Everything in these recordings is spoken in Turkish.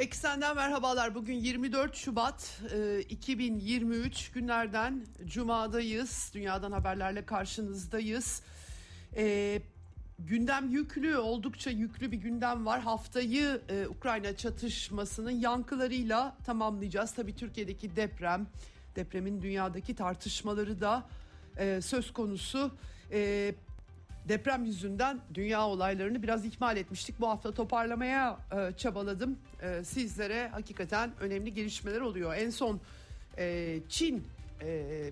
Eksenden merhabalar. Bugün 24 Şubat e, 2023 günlerden Cuma'dayız. Dünyadan haberlerle karşınızdayız. E, gündem yüklü, oldukça yüklü bir gündem var. Haftayı e, Ukrayna çatışmasının yankılarıyla tamamlayacağız. Tabii Türkiye'deki deprem, depremin dünyadaki tartışmaları da e, söz konusu. E, deprem yüzünden dünya olaylarını biraz ihmal etmiştik. Bu hafta toparlamaya e, çabaladım. E, sizlere hakikaten önemli gelişmeler oluyor. En son e, Çin e,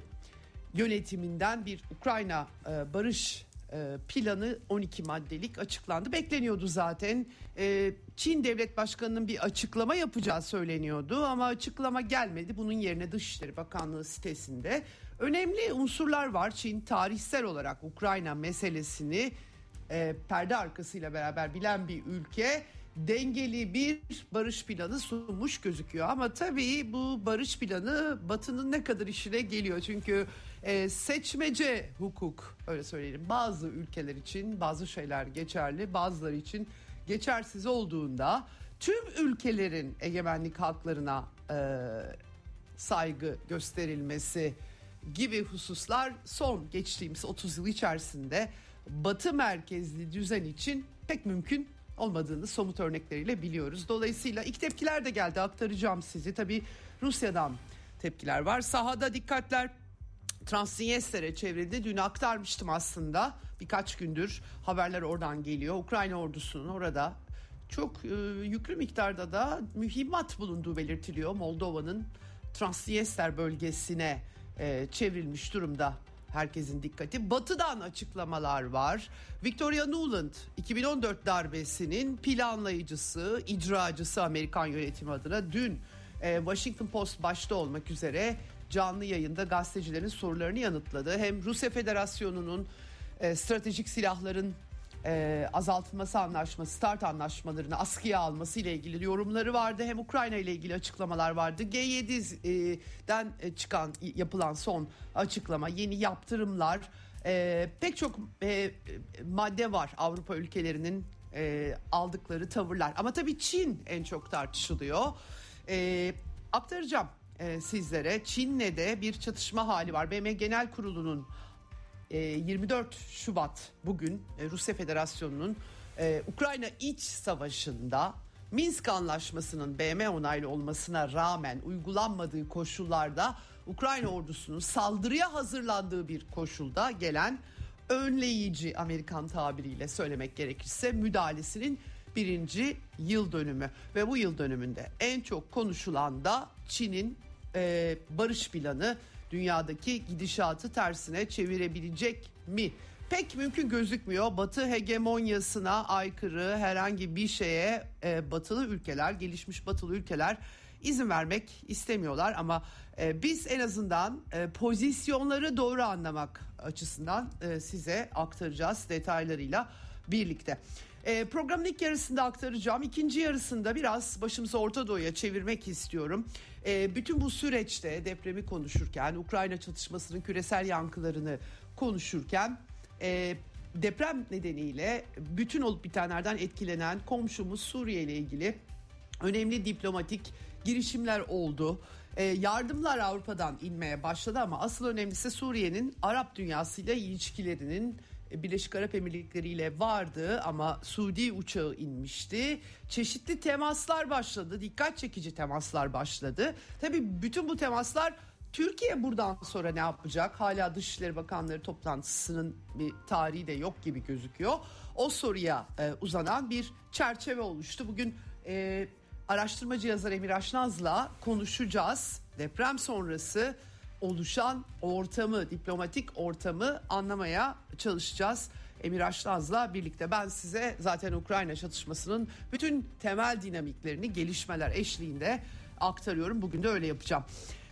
yönetiminden bir Ukrayna e, barış e, planı 12 maddelik açıklandı. Bekleniyordu zaten. E, Çin Devlet Başkanı'nın bir açıklama yapacağı söyleniyordu ama açıklama gelmedi. Bunun yerine Dışişleri Bakanlığı sitesinde önemli unsurlar var. Çin tarihsel olarak Ukrayna meselesini e, perde arkasıyla beraber bilen bir ülke dengeli bir barış planı sunmuş gözüküyor. Ama tabii bu barış planı Batı'nın ne kadar işine geliyor. Çünkü e, seçmece hukuk öyle söyleyelim bazı ülkeler için bazı şeyler geçerli bazıları için geçersiz olduğunda tüm ülkelerin egemenlik haklarına e, saygı gösterilmesi gibi hususlar son geçtiğimiz 30 yıl içerisinde Batı merkezli düzen için pek mümkün olmadığını somut örnekleriyle biliyoruz. Dolayısıyla ilk tepkiler de geldi aktaracağım sizi. Tabii Rusya'dan tepkiler var. Sahada dikkatler Transnistria çevrildi. Dün aktarmıştım aslında. Birkaç gündür haberler oradan geliyor. Ukrayna ordusunun orada çok e, yüklü miktarda da mühimmat bulunduğu belirtiliyor. Moldova'nın Transnistria bölgesine e, çevrilmiş durumda herkesin dikkati. Batı'dan açıklamalar var. Victoria Nuland 2014 darbesinin planlayıcısı, icracısı Amerikan yönetimi adına dün e, Washington Post başta olmak üzere canlı yayında gazetecilerin sorularını yanıtladı. Hem Rusya Federasyonu'nun e, stratejik silahların e, azaltılması anlaşması, start anlaşmalarını askıya alması ile ilgili yorumları vardı. Hem Ukrayna ile ilgili açıklamalar vardı. G7'den e, çıkan yapılan son açıklama, yeni yaptırımlar, e, pek çok e, madde var Avrupa ülkelerinin e, aldıkları tavırlar. Ama tabii Çin en çok tartışılıyor. E, aktaracağım e, sizlere. Çin'le de bir çatışma hali var. BM Genel Kurulu'nun 24 e, Şubat bugün e, Rusya Federasyonu'nun e, Ukrayna iç savaşında Minsk Anlaşması'nın BM onaylı olmasına rağmen uygulanmadığı koşullarda Ukrayna ordusunun saldırıya hazırlandığı bir koşulda gelen önleyici Amerikan tabiriyle söylemek gerekirse müdahalesinin birinci yıl dönümü. Ve bu yıl dönümünde en çok konuşulan da Çin'in e, barış planı dünyadaki gidişatı tersine çevirebilecek mi? Pek mümkün gözükmüyor. Batı hegemonyasına aykırı herhangi bir şeye e, batılı ülkeler, gelişmiş batılı ülkeler izin vermek istemiyorlar ama e, biz en azından e, pozisyonları doğru anlamak açısından e, size aktaracağız detaylarıyla birlikte. E, programın ilk yarısında aktaracağım. İkinci yarısında biraz başımızı Orta Doğu'ya çevirmek istiyorum. E, bütün bu süreçte depremi konuşurken, Ukrayna çatışmasının küresel yankılarını konuşurken... E, deprem nedeniyle bütün olup bitenlerden etkilenen komşumuz Suriye ile ilgili önemli diplomatik girişimler oldu. E, yardımlar Avrupa'dan inmeye başladı ama asıl önemlisi Suriye'nin Arap dünyasıyla ilişkilerinin Birleşik Arap Emirlikleri ile vardı ama Suudi uçağı inmişti. Çeşitli temaslar başladı. Dikkat çekici temaslar başladı. Tabii bütün bu temaslar Türkiye buradan sonra ne yapacak? Hala Dışişleri Bakanları toplantısının bir tarihi de yok gibi gözüküyor. O soruya e, uzanan bir çerçeve oluştu. Bugün e, araştırmacı yazar Emir Aşnaz'la konuşacağız. Deprem sonrası oluşan ortamı, diplomatik ortamı anlamaya çalışacağız. Emir Aşnaz'la birlikte ben size zaten Ukrayna çatışmasının bütün temel dinamiklerini gelişmeler eşliğinde aktarıyorum. Bugün de öyle yapacağım.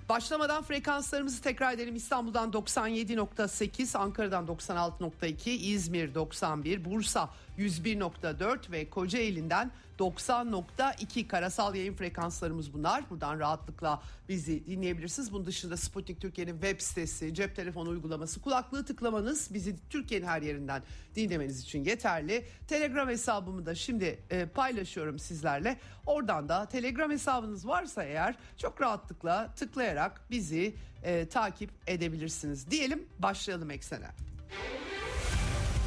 Başlamadan frekanslarımızı tekrar edelim. İstanbul'dan 97.8, Ankara'dan 96.2, İzmir 91, Bursa 101.4 ve Kocaeli'nden 90.2 karasal yayın frekanslarımız bunlar. Buradan rahatlıkla bizi dinleyebilirsiniz. Bunun dışında Sputnik Türkiye'nin web sitesi, cep telefonu uygulaması, kulaklığı tıklamanız bizi Türkiye'nin her yerinden dinlemeniz için yeterli. Telegram hesabımı da şimdi e, paylaşıyorum sizlerle. Oradan da Telegram hesabınız varsa eğer çok rahatlıkla tıklayarak bizi e, takip edebilirsiniz. Diyelim başlayalım eksene.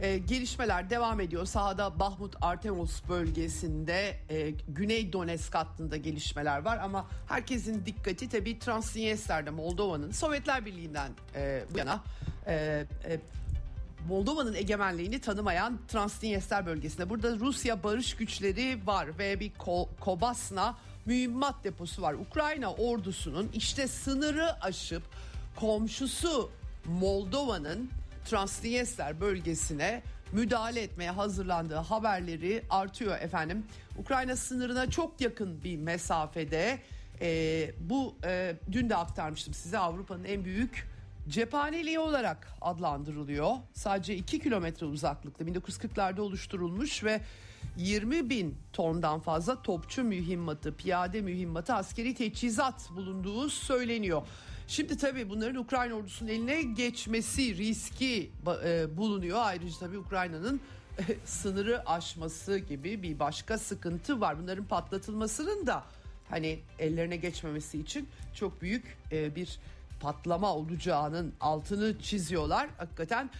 e, gelişmeler devam ediyor. Sahada Bahmut Artemus bölgesinde e, Güney Donetsk hattında gelişmeler var ama herkesin dikkati tabii Transnistrya'da Moldova'nın Sovyetler Birliği'nden e, bu yana e, e, Moldova'nın egemenliğini tanımayan Transnistria bölgesinde. Burada Rusya barış güçleri var ve bir Ko- Kobasna mühimmat deposu var. Ukrayna ordusunun işte sınırı aşıp komşusu Moldova'nın Transnistria bölgesine müdahale etmeye hazırlandığı haberleri artıyor efendim. Ukrayna sınırına çok yakın bir mesafede e, bu e, dün de aktarmıştım size Avrupa'nın en büyük cephaneliği olarak adlandırılıyor. Sadece 2 kilometre uzaklıkta 1940'larda oluşturulmuş ve 20 bin tondan fazla topçu mühimmatı, piyade mühimmatı, askeri teçhizat bulunduğu söyleniyor. Şimdi tabii bunların Ukrayna ordusunun eline geçmesi riski e, bulunuyor. Ayrıca tabii Ukrayna'nın e, sınırı aşması gibi bir başka sıkıntı var. Bunların patlatılmasının da hani ellerine geçmemesi için çok büyük e, bir patlama olacağının altını çiziyorlar. Hakikaten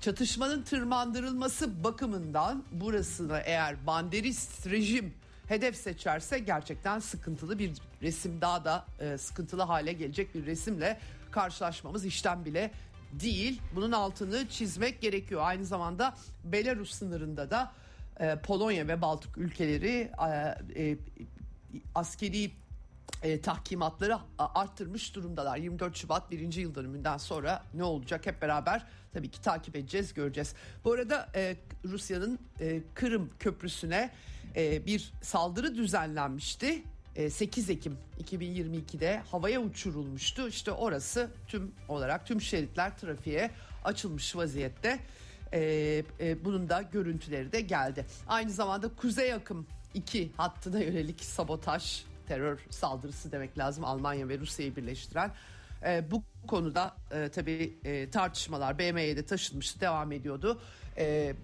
çatışmanın tırmandırılması bakımından burasına eğer banderist rejim hedef seçerse gerçekten sıkıntılı bir resim daha da e, sıkıntılı hale gelecek bir resimle karşılaşmamız işten bile değil. Bunun altını çizmek gerekiyor. Aynı zamanda Belarus sınırında da e, Polonya ve Baltık ülkeleri e, e, askeri e, tahkimatları arttırmış durumdalar. 24 Şubat birinci yıl dönümünden sonra ne olacak hep beraber tabii ki takip edeceğiz, göreceğiz. Bu arada e, Rusya'nın e, Kırım Köprüsü'ne e, bir saldırı düzenlenmişti. 8 e, Ekim 2022'de havaya uçurulmuştu. İşte orası tüm olarak tüm şeritler trafiğe açılmış vaziyette. E, bunun da görüntüleri de geldi. Aynı zamanda Kuzey Akım 2 hattına yönelik sabotaj terör saldırısı demek lazım Almanya ve Rusya'yı birleştiren. bu konuda e, tabii e, tartışmalar BM'ye de taşınmıştı devam ediyordu. E,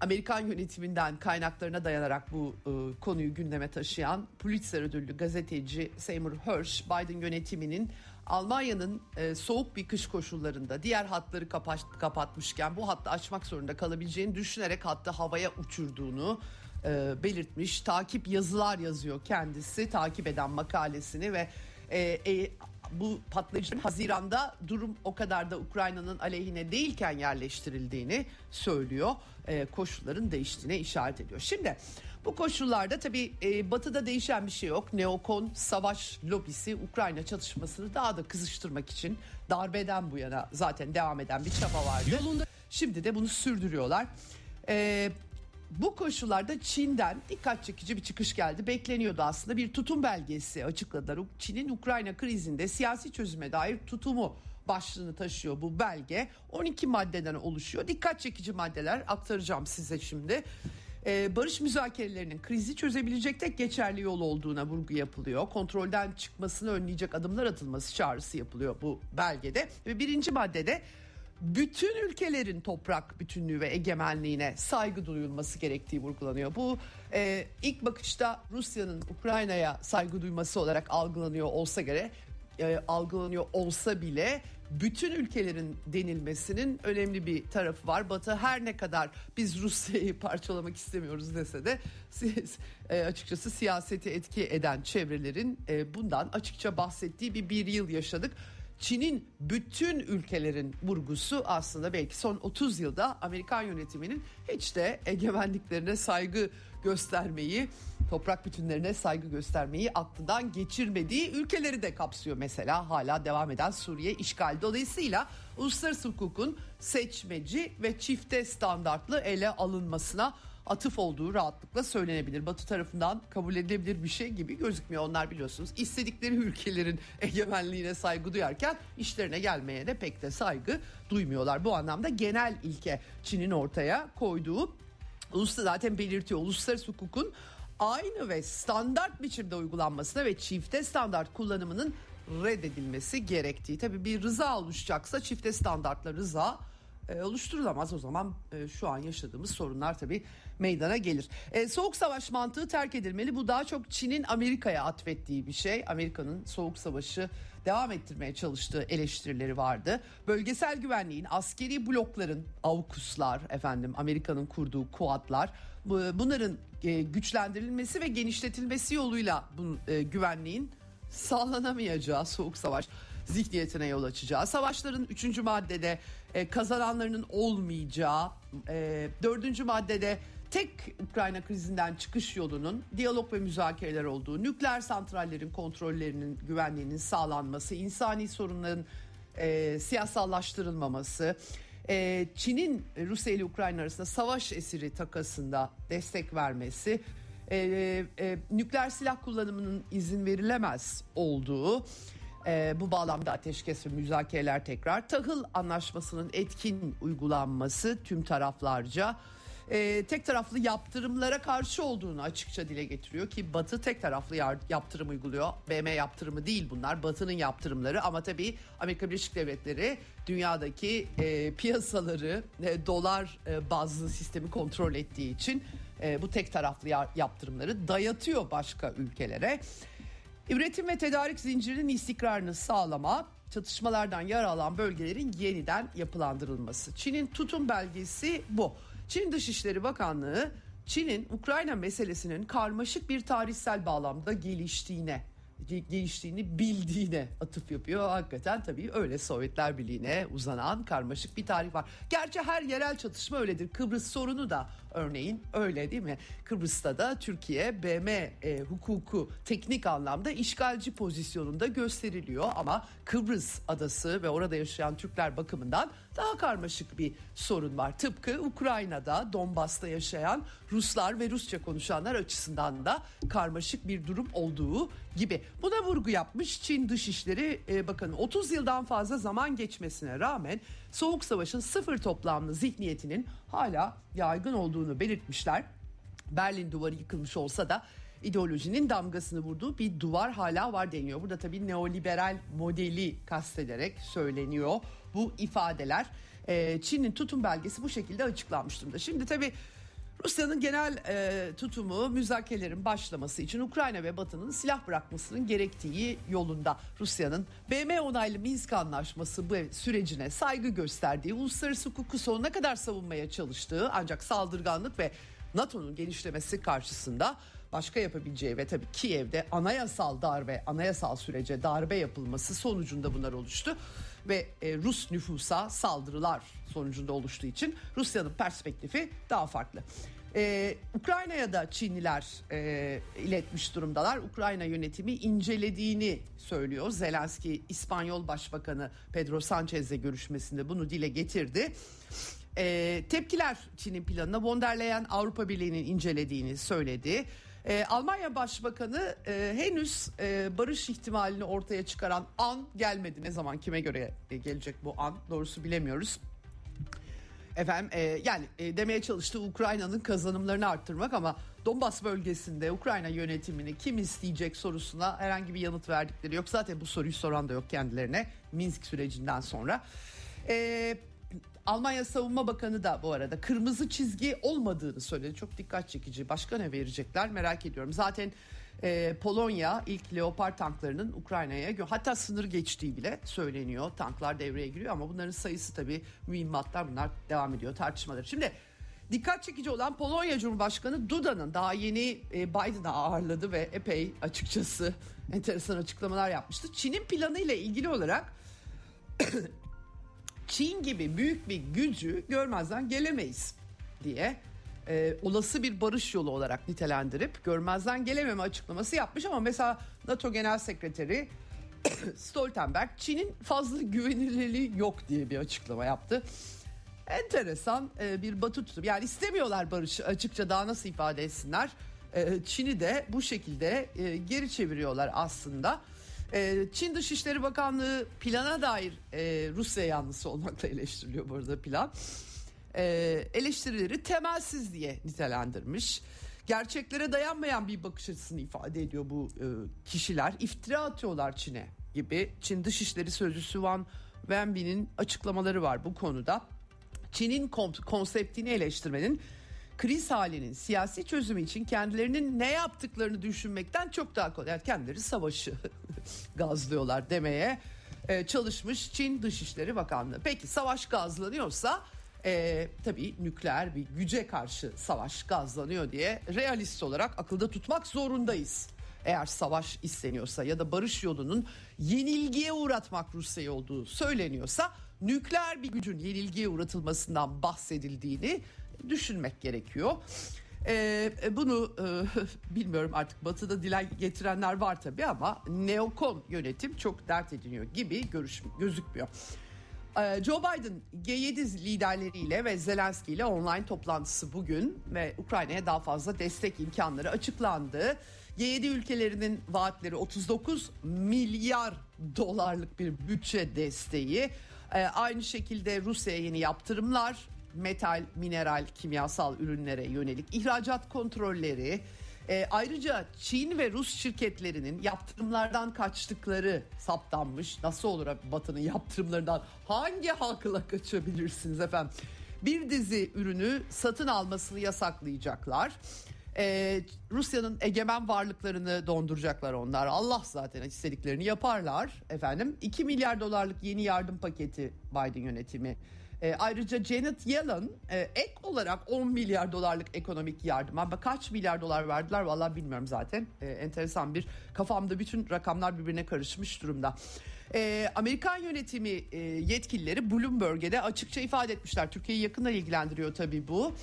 Amerikan yönetiminden kaynaklarına dayanarak bu e, konuyu gündeme taşıyan Pulitzer ödüllü gazeteci Seymour Hersh, Biden yönetiminin Almanya'nın e, soğuk bir kış koşullarında diğer hatları kapat, kapatmışken bu hattı açmak zorunda kalabileceğini düşünerek hattı havaya uçurduğunu e, belirtmiş. Takip yazılar yazıyor kendisi takip eden makalesini ve e, e, bu patlayıcıların Haziran'da durum o kadar da Ukrayna'nın aleyhine değilken yerleştirildiğini söylüyor. E, koşulların değiştiğine işaret ediyor. Şimdi bu koşullarda tabii e, batıda değişen bir şey yok. Neokon savaş lobisi Ukrayna çatışmasını daha da kızıştırmak için darbeden bu yana zaten devam eden bir çaba vardı. Yolunda şimdi de bunu sürdürüyorlar. E, bu koşullarda Çin'den dikkat çekici bir çıkış geldi. Bekleniyordu aslında bir tutum belgesi açıkladılar. Çin'in Ukrayna krizinde siyasi çözüme dair tutumu başlığını taşıyor bu belge. 12 maddeden oluşuyor. Dikkat çekici maddeler aktaracağım size şimdi. Ee, barış müzakerelerinin krizi çözebilecek tek geçerli yol olduğuna vurgu yapılıyor. Kontrolden çıkmasını önleyecek adımlar atılması çağrısı yapılıyor bu belgede. Ve birinci maddede bütün ülkelerin toprak bütünlüğü ve egemenliğine saygı duyulması gerektiği vurgulanıyor. Bu e, ilk bakışta Rusya'nın Ukrayna'ya saygı duyması olarak algılanıyor olsa göre e, algılanıyor olsa bile bütün ülkelerin denilmesinin önemli bir tarafı var. Batı her ne kadar biz Rusya'yı parçalamak istemiyoruz dese de e, açıkçası siyaseti etki eden çevrelerin e, bundan açıkça bahsettiği bir bir yıl yaşadık. Çin'in bütün ülkelerin vurgusu aslında belki son 30 yılda Amerikan yönetiminin hiç de egemenliklerine saygı göstermeyi, toprak bütünlerine saygı göstermeyi aklından geçirmediği ülkeleri de kapsıyor. Mesela hala devam eden Suriye işgal. Dolayısıyla uluslararası hukukun seçmeci ve çifte standartlı ele alınmasına atıf olduğu rahatlıkla söylenebilir. Batı tarafından kabul edilebilir bir şey gibi gözükmüyor. Onlar biliyorsunuz istedikleri ülkelerin egemenliğine saygı duyarken işlerine gelmeye de pek de saygı duymuyorlar. Bu anlamda genel ilke Çin'in ortaya koyduğu Uluslararası zaten belirtiyor. Uluslararası hukukun aynı ve standart biçimde uygulanmasına ve çifte standart kullanımının reddedilmesi gerektiği. Tabii bir rıza oluşacaksa çifte standartla rıza e, oluşturulamaz. O zaman e, şu an yaşadığımız sorunlar tabii meydana gelir. E, soğuk savaş mantığı terk edilmeli. Bu daha çok Çin'in Amerika'ya atfettiği bir şey. Amerika'nın soğuk savaşı devam ettirmeye çalıştığı eleştirileri vardı. Bölgesel güvenliğin, askeri blokların, AUKUS'lar efendim Amerika'nın kurduğu kuatlar bunların e, güçlendirilmesi ve genişletilmesi yoluyla bu güvenliğin sağlanamayacağı soğuk savaş zihniyetine yol açacağı. Savaşların üçüncü maddede e, kazananlarının olmayacağı, dördüncü maddede tek Ukrayna krizinden çıkış yolunun diyalog ve müzakereler olduğu, nükleer santrallerin kontrollerinin güvenliğinin sağlanması, insani sorunların e, siyasallaştırılmaması, e, Çin'in Rusya ile Ukrayna arasında savaş esiri takasında destek vermesi, e, e, nükleer silah kullanımının izin verilemez olduğu, e, bu bağlamda ateşkes ve müzakereler tekrar, tahıl anlaşmasının etkin uygulanması tüm taraflarca, e, tek taraflı yaptırımlara karşı olduğunu açıkça dile getiriyor ki Batı tek taraflı yaptırım uyguluyor. BM yaptırımı değil bunlar Batı'nın yaptırımları ama tabii Amerika Birleşik Devletleri dünyadaki e, piyasaları e, dolar e, bazlı sistemi kontrol ettiği için e, bu tek taraflı yaptırımları dayatıyor başka ülkelere. Üretim ve tedarik zincirinin istikrarını sağlama, çatışmalardan yara alan bölgelerin yeniden yapılandırılması. Çin'in tutum belgesi bu. Çin Dışişleri Bakanlığı Çin'in Ukrayna meselesinin karmaşık bir tarihsel bağlamda geliştiğine geliştiğini bildiğine atıf yapıyor. Hakikaten tabii öyle Sovyetler Birliği'ne uzanan karmaşık bir tarih var. Gerçi her yerel çatışma öyledir. Kıbrıs sorunu da örneğin öyle değil mi? Kıbrıs'ta da Türkiye BM e, hukuku teknik anlamda işgalci pozisyonunda gösteriliyor ama Kıbrıs adası ve orada yaşayan Türkler bakımından daha karmaşık bir sorun var. Tıpkı Ukrayna'da, Donbas'ta yaşayan Ruslar ve Rusça konuşanlar açısından da karmaşık bir durum olduğu gibi. Buna vurgu yapmış Çin Dışişleri e, Bakanı. 30 yıldan fazla zaman geçmesine rağmen Soğuk Savaş'ın sıfır toplamlı zihniyetinin hala yaygın olduğunu belirtmişler. Berlin duvarı yıkılmış olsa da ideolojinin damgasını vurduğu bir duvar hala var deniyor. Burada tabii neoliberal modeli kastederek söyleniyor bu ifadeler. Ee, Çin'in tutum belgesi bu şekilde açıklanmış durumda. Şimdi tabii Rusya'nın genel e, tutumu müzakerelerin başlaması için Ukrayna ve Batı'nın silah bırakmasının gerektiği yolunda. Rusya'nın BM onaylı Minsk anlaşması bu sürecine saygı gösterdiği, uluslararası hukuku sonuna kadar savunmaya çalıştığı ancak saldırganlık ve NATO'nun genişlemesi karşısında başka yapabileceği ve tabii Kiev'de anayasal darbe, anayasal sürece darbe yapılması sonucunda bunlar oluştu ve e, Rus nüfusa saldırılar sonucunda oluştuğu için Rusya'nın perspektifi daha farklı. Ee, Ukrayna'ya da Çinliler e, iletmiş durumdalar. Ukrayna yönetimi incelediğini söylüyor. Zelenski İspanyol Başbakanı Pedro Sanchez'le görüşmesinde bunu dile getirdi. Ee, tepkiler Çin'in planına von der Leyen Avrupa Birliği'nin incelediğini söyledi. Ee, Almanya Başbakanı e, henüz e, barış ihtimalini ortaya çıkaran an gelmedi. Ne zaman kime göre e, gelecek bu an doğrusu bilemiyoruz. Efendim e, yani e, demeye çalıştığı Ukrayna'nın kazanımlarını arttırmak ama Donbas bölgesinde Ukrayna yönetimini kim isteyecek sorusuna herhangi bir yanıt verdikleri yok. Zaten bu soruyu soran da yok kendilerine Minsk sürecinden sonra. E, Almanya Savunma Bakanı da bu arada kırmızı çizgi olmadığını söyledi. Çok dikkat çekici. Başka ne verecekler merak ediyorum. Zaten e, Polonya ilk Leopard tanklarının Ukrayna'ya hatta sınır geçtiği bile söyleniyor. Tanklar devreye giriyor ama bunların sayısı tabii mühimmatlar bunlar devam ediyor tartışmaları. Şimdi dikkat çekici olan Polonya Cumhurbaşkanı Duda'nın daha yeni e, Biden'ı ağırladı ve epey açıkçası enteresan açıklamalar yapmıştı. Çin'in planı ile ilgili olarak Çin gibi büyük bir gücü görmezden gelemeyiz diye e, olası bir barış yolu olarak nitelendirip görmezden gelememe açıklaması yapmış ama mesela NATO Genel Sekreteri Stoltenberg Çin'in fazla güvenilirliği yok diye bir açıklama yaptı. Enteresan e, bir batı tutum. Yani istemiyorlar barış açıkça daha nasıl ifade etsinler. E, Çin'i de bu şekilde e, geri çeviriyorlar aslında. E, Çin Dışişleri Bakanlığı plana dair e, Rusya yanlısı olmakla eleştiriliyor burada plan. E, eleştirileri temelsiz diye nitelendirmiş. Gerçeklere dayanmayan bir bakış açısını ifade ediyor bu e, kişiler. İftira atıyorlar Çin'e gibi. Çin Dışişleri Sözcüsü Wang Wenbin'in açıklamaları var bu konuda. Çin'in konseptini eleştirmenin kriz halinin siyasi çözümü için kendilerinin ne yaptıklarını düşünmekten çok daha kolay. Yani kendileri savaşı gazlıyorlar demeye e, çalışmış Çin Dışişleri Bakanlığı. Peki savaş gazlanıyorsa e, tabii nükleer bir güce karşı savaş gazlanıyor diye realist olarak akılda tutmak zorundayız. Eğer savaş isteniyorsa ya da barış yolunun yenilgiye uğratmak Rusya'yı olduğu söyleniyorsa nükleer bir gücün yenilgiye uğratılmasından bahsedildiğini düşünmek gerekiyor. Ee, bunu e, bilmiyorum artık batıda dile getirenler var tabii ama neokon yönetim çok dert ediniyor gibi görüş, gözükmüyor. Ee, Joe Biden G7 liderleriyle ve Zelenski ile online toplantısı bugün ve Ukrayna'ya daha fazla destek imkanları açıklandı. G7 ülkelerinin vaatleri 39 milyar dolarlık bir bütçe desteği. Ee, aynı şekilde Rusya'ya yeni yaptırımlar, metal, mineral, kimyasal ürünlere yönelik ihracat kontrolleri, e, ayrıca Çin ve Rus şirketlerinin yaptırımlardan kaçtıkları saptanmış. Nasıl olur Batı'nın yaptırımlarından hangi hakla kaçabilirsiniz efendim? Bir dizi ürünü satın almasını yasaklayacaklar. Ee, Rusya'nın egemen varlıklarını donduracaklar onlar. Allah zaten istediklerini yaparlar efendim. 2 milyar dolarlık yeni yardım paketi Biden yönetimi e, ayrıca Janet Yellen e, ek olarak 10 milyar dolarlık ekonomik yardım. Ama kaç milyar dolar verdiler vallahi bilmiyorum zaten. E, enteresan bir kafamda bütün rakamlar birbirine karışmış durumda. E, Amerikan yönetimi e, yetkilileri Bloomberg'e açıkça ifade etmişler. Türkiye'yi yakından ilgilendiriyor tabii bu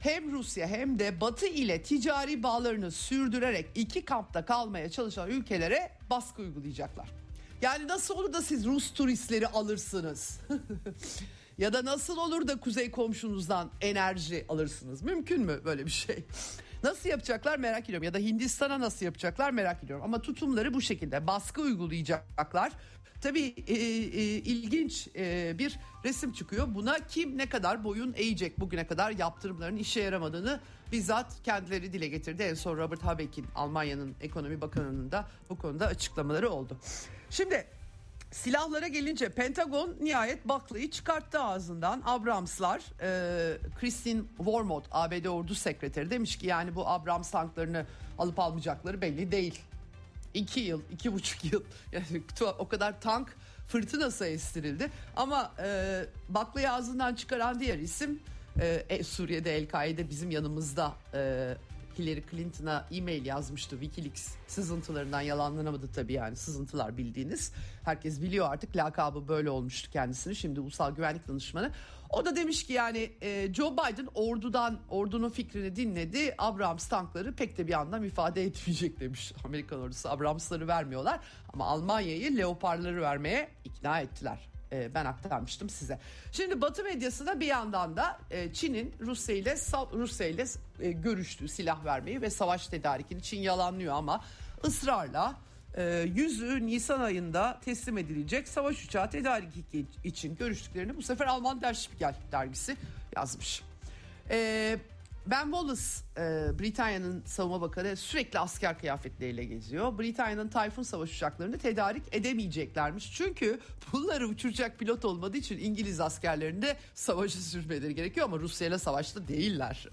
hem Rusya hem de Batı ile ticari bağlarını sürdürerek iki kampta kalmaya çalışan ülkelere baskı uygulayacaklar. Yani nasıl olur da siz Rus turistleri alırsınız? Ya da nasıl olur da kuzey komşunuzdan enerji alırsınız? Mümkün mü böyle bir şey? Nasıl yapacaklar merak ediyorum ya da Hindistan'a nasıl yapacaklar merak ediyorum. Ama tutumları bu şekilde baskı uygulayacaklar. Tabii e, e, ilginç e, bir resim çıkıyor. Buna kim ne kadar boyun eğecek bugüne kadar yaptırımların işe yaramadığını bizzat kendileri dile getirdi. En son Robert Habeck'in Almanya'nın ekonomi bakanının da bu konuda açıklamaları oldu. Şimdi Silahlara gelince Pentagon nihayet baklayı çıkarttı ağzından. Abramslar, e, Christine Wormuth ABD Ordu Sekreteri demiş ki yani bu Abrams tanklarını alıp almayacakları belli değil. İki yıl, iki buçuk yıl yani o kadar tank fırtınası estirildi. Ama e, baklayı ağzından çıkaran diğer isim e, e Suriye'de El-Kaide bizim yanımızda e, Hillary Clinton'a e-mail yazmıştı Wikileaks sızıntılarından yalanlanamadı tabii yani sızıntılar bildiğiniz. Herkes biliyor artık lakabı böyle olmuştu kendisini şimdi ulusal güvenlik danışmanı. O da demiş ki yani e, Joe Biden ordudan ordunun fikrini dinledi. Abrams tankları pek de bir anlam ifade etmeyecek demiş. Amerikan ordusu Abrams'ları vermiyorlar ama Almanya'yı Leopard'ları vermeye ikna ettiler. E, ben aktarmıştım size. Şimdi Batı medyasında bir yandan da e, Çin'in Rusya ile Rusya ile e, görüştüğü silah vermeyi ve savaş tedarikini Çin yalanlıyor ama ısrarla yüzü Nisan ayında teslim edilecek savaş uçağı tedarik için görüştüklerini bu sefer Alman Der Spiegel dergisi yazmış. Ee, ben Wallace e, Britanya'nın savunma bakanı sürekli asker kıyafetleriyle geziyor. Britanya'nın Tayfun savaş uçaklarını tedarik edemeyeceklermiş. Çünkü bunları uçuracak pilot olmadığı için İngiliz askerlerinde savaşı sürmeleri gerekiyor ama Rusya ile savaşta değiller.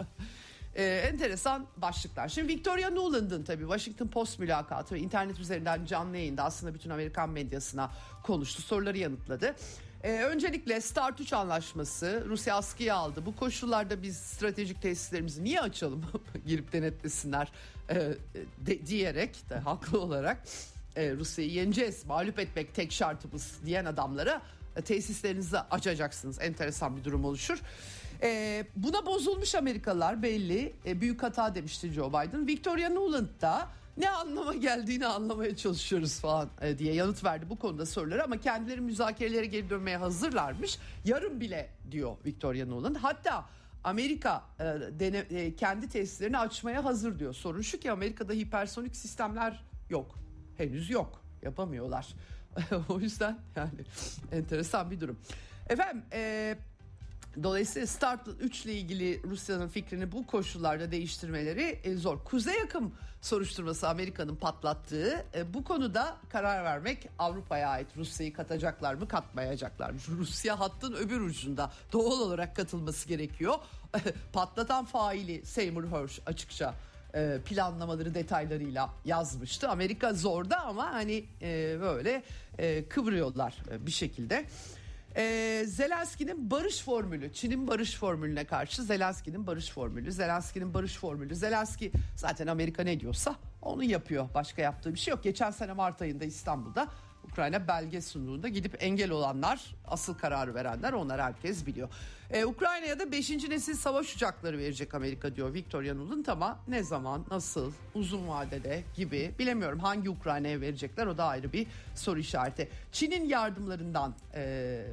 Ee, enteresan başlıklar. Şimdi Victoria Nuland'ın tabii Washington Post mülakatı ve internet üzerinden canlı yayında aslında bütün Amerikan medyasına konuştu, soruları yanıtladı. Ee, öncelikle Start 3 anlaşması Rusya askıya aldı. Bu koşullarda biz stratejik tesislerimizi niye açalım girip denetlesinler e, de, diyerek de haklı olarak e, Rusya'yı yeneceğiz, mağlup etmek tek şartımız diyen adamlara e, tesislerinizi açacaksınız. Enteresan bir durum oluşur. E, buna bozulmuş Amerikalılar belli. E, büyük hata demişti Joe Biden. Victoria Nuland da ne anlama geldiğini anlamaya çalışıyoruz falan e, diye yanıt verdi bu konuda soruları ama kendileri müzakerelere geri dönmeye hazırlarmış. Yarın bile diyor Victoria Nuland. Hatta Amerika e, dene, e, kendi tesislerini açmaya hazır diyor. Sorun şu ki Amerika'da hipersonik sistemler yok. Henüz yok. Yapamıyorlar. o yüzden yani enteresan bir durum. Efendim e, Dolayısıyla Start 3 ile ilgili Rusya'nın fikrini bu koşullarda değiştirmeleri e, zor. Kuzey yakım soruşturması Amerika'nın patlattığı e, bu konuda karar vermek Avrupa'ya ait. Rusya'yı katacaklar mı katmayacaklar mı? Rusya hattın öbür ucunda doğal olarak katılması gerekiyor. Patlatan faili Seymour Hersh açıkça e, planlamaları detaylarıyla yazmıştı. Amerika zorda ama hani böyle kıvırıyorlar bir şekilde. Ee, Zelenski'nin barış formülü, Çin'in barış formülüne karşı Zelenski'nin barış formülü, Zelenski'nin barış formülü. Zelenski zaten Amerika ne diyorsa onu yapıyor. Başka yaptığı bir şey yok. Geçen sene Mart ayında İstanbul'da Ukrayna belge sunduğunda gidip engel olanlar, asıl kararı verenler onlar herkes biliyor. Ee, Ukrayna'ya da 5. nesil savaş uçakları verecek Amerika diyor Victoria Nuland ama ne zaman, nasıl, uzun vadede gibi bilemiyorum hangi Ukrayna'ya verecekler o da ayrı bir soru işareti. Çin'in yardımlarından e, e,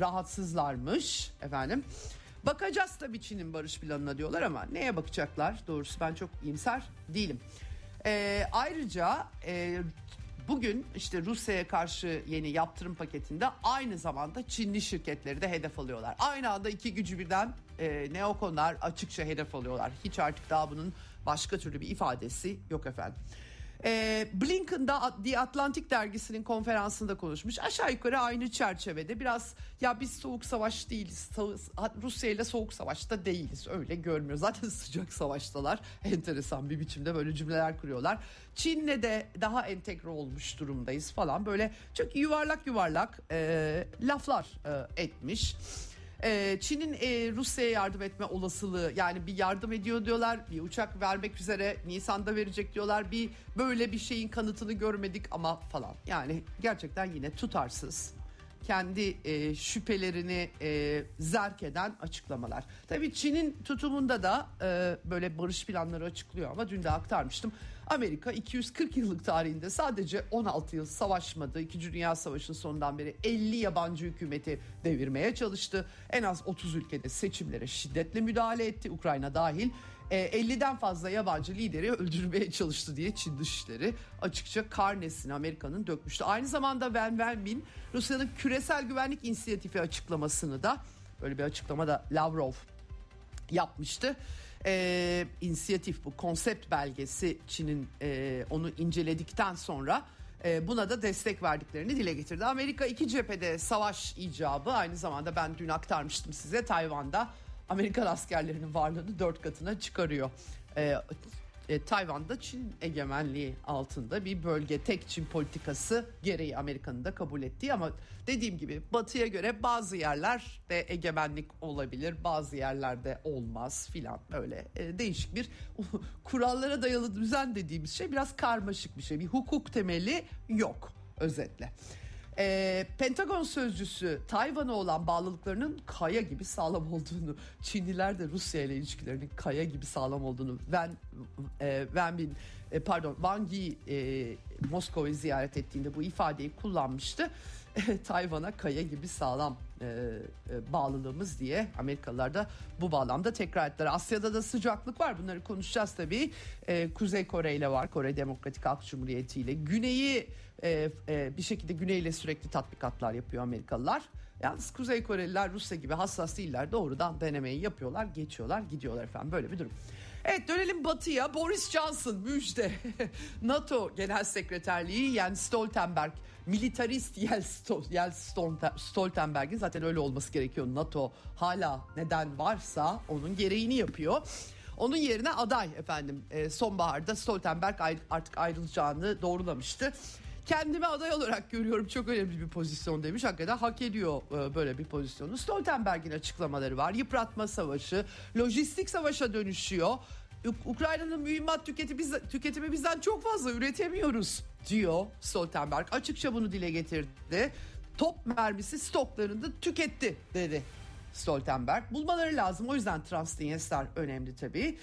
rahatsızlarmış efendim. Bakacağız tabii Çin'in barış planına diyorlar ama neye bakacaklar? Doğrusu ben çok iyimser değilim. E, ayrıca e, Bugün işte Rusya'ya karşı yeni yaptırım paketinde aynı zamanda Çinli şirketleri de hedef alıyorlar. Aynı anda iki gücü birden e, neokonlar açıkça hedef alıyorlar. Hiç artık daha bunun başka türlü bir ifadesi yok efendim. E, Blinken da The Atlantic dergisinin konferansında konuşmuş. Aşağı yukarı aynı çerçevede biraz ya biz soğuk savaş değiliz. Rusya ile soğuk savaşta değiliz. Öyle görmüyor. Zaten sıcak savaştalar. Enteresan bir biçimde böyle cümleler kuruyorlar. Çin'le de daha entegre olmuş durumdayız falan. Böyle çok yuvarlak yuvarlak e, laflar e, etmiş. Ee, Çin'in e, Rusya'ya yardım etme olasılığı yani bir yardım ediyor diyorlar bir uçak vermek üzere Nisan'da verecek diyorlar bir böyle bir şeyin kanıtını görmedik ama falan yani gerçekten yine tutarsız kendi e, şüphelerini e, zerk eden açıklamalar. Tabii Çin'in tutumunda da e, böyle barış planları açıklıyor ama dün de aktarmıştım. Amerika 240 yıllık tarihinde sadece 16 yıl savaşmadı. İkinci Dünya Savaşı'nın sonundan beri 50 yabancı hükümeti devirmeye çalıştı. En az 30 ülkede seçimlere şiddetle müdahale etti. Ukrayna dahil. 50'den e, fazla yabancı lideri öldürmeye çalıştı diye Çin Dışişleri açıkça karnesini Amerika'nın dökmüştü. Aynı zamanda Wen Wenbin Rusya'nın küresel güvenlik inisiyatifi açıklamasını da böyle bir açıklama da Lavrov yapmıştı e, inisiyatif bu konsept belgesi Çin'in e, onu inceledikten sonra e, buna da destek verdiklerini dile getirdi. Amerika iki cephede savaş icabı aynı zamanda ben dün aktarmıştım size Tayvan'da Amerikan askerlerinin varlığını dört katına çıkarıyor. E, Tayvan'da Çin egemenliği altında bir bölge. Tek Çin politikası gereği Amerika'nın da kabul ettiği ama dediğim gibi batıya göre bazı yerlerde egemenlik olabilir bazı yerlerde olmaz filan. Öyle e, değişik bir kurallara dayalı düzen dediğimiz şey biraz karmaşık bir şey. Bir hukuk temeli yok özetle. E, Pentagon sözcüsü Tayvan'a olan bağlılıklarının kaya gibi sağlam olduğunu, Çinliler de Rusya ile ilişkilerinin kaya gibi sağlam olduğunu, Van, e, Van Bin, e, pardon Wang Yi e, Moskova'yı ziyaret ettiğinde bu ifadeyi kullanmıştı. Tayvan'a kaya gibi sağlam e, e, bağlılığımız diye Amerikalılar da bu bağlamda tekrar ettiler. Asya'da da sıcaklık var bunları konuşacağız tabii. E, Kuzey Kore ile var Kore Demokratik Halk Cumhuriyeti ile. Güneyi e, e, bir şekilde Güney ile sürekli tatbikatlar yapıyor Amerikalılar. Yalnız Kuzey Koreliler Rusya gibi hassas değiller doğrudan denemeyi yapıyorlar geçiyorlar gidiyorlar efendim böyle bir durum. Evet dönelim batıya Boris Johnson müjde NATO Genel Sekreterliği Jens Stoltenberg militarist Jens Stoltenberg'in zaten öyle olması gerekiyor NATO hala neden varsa onun gereğini yapıyor. Onun yerine aday efendim e, sonbaharda Stoltenberg artık ayrılacağını doğrulamıştı. Kendimi aday olarak görüyorum çok önemli bir pozisyon demiş. Hakikaten hak ediyor e, böyle bir pozisyonu. Stoltenberg'in açıklamaları var. Yıpratma savaşı, lojistik savaşa dönüşüyor. Ukrayna'nın mühimmat tüketimi, tüketimi bizden çok fazla üretemiyoruz diyor Stoltenberg. Açıkça bunu dile getirdi. top mermisi stoklarını da tüketti dedi Stoltenberg. Bulmaları lazım o yüzden Transnistria önemli tabii.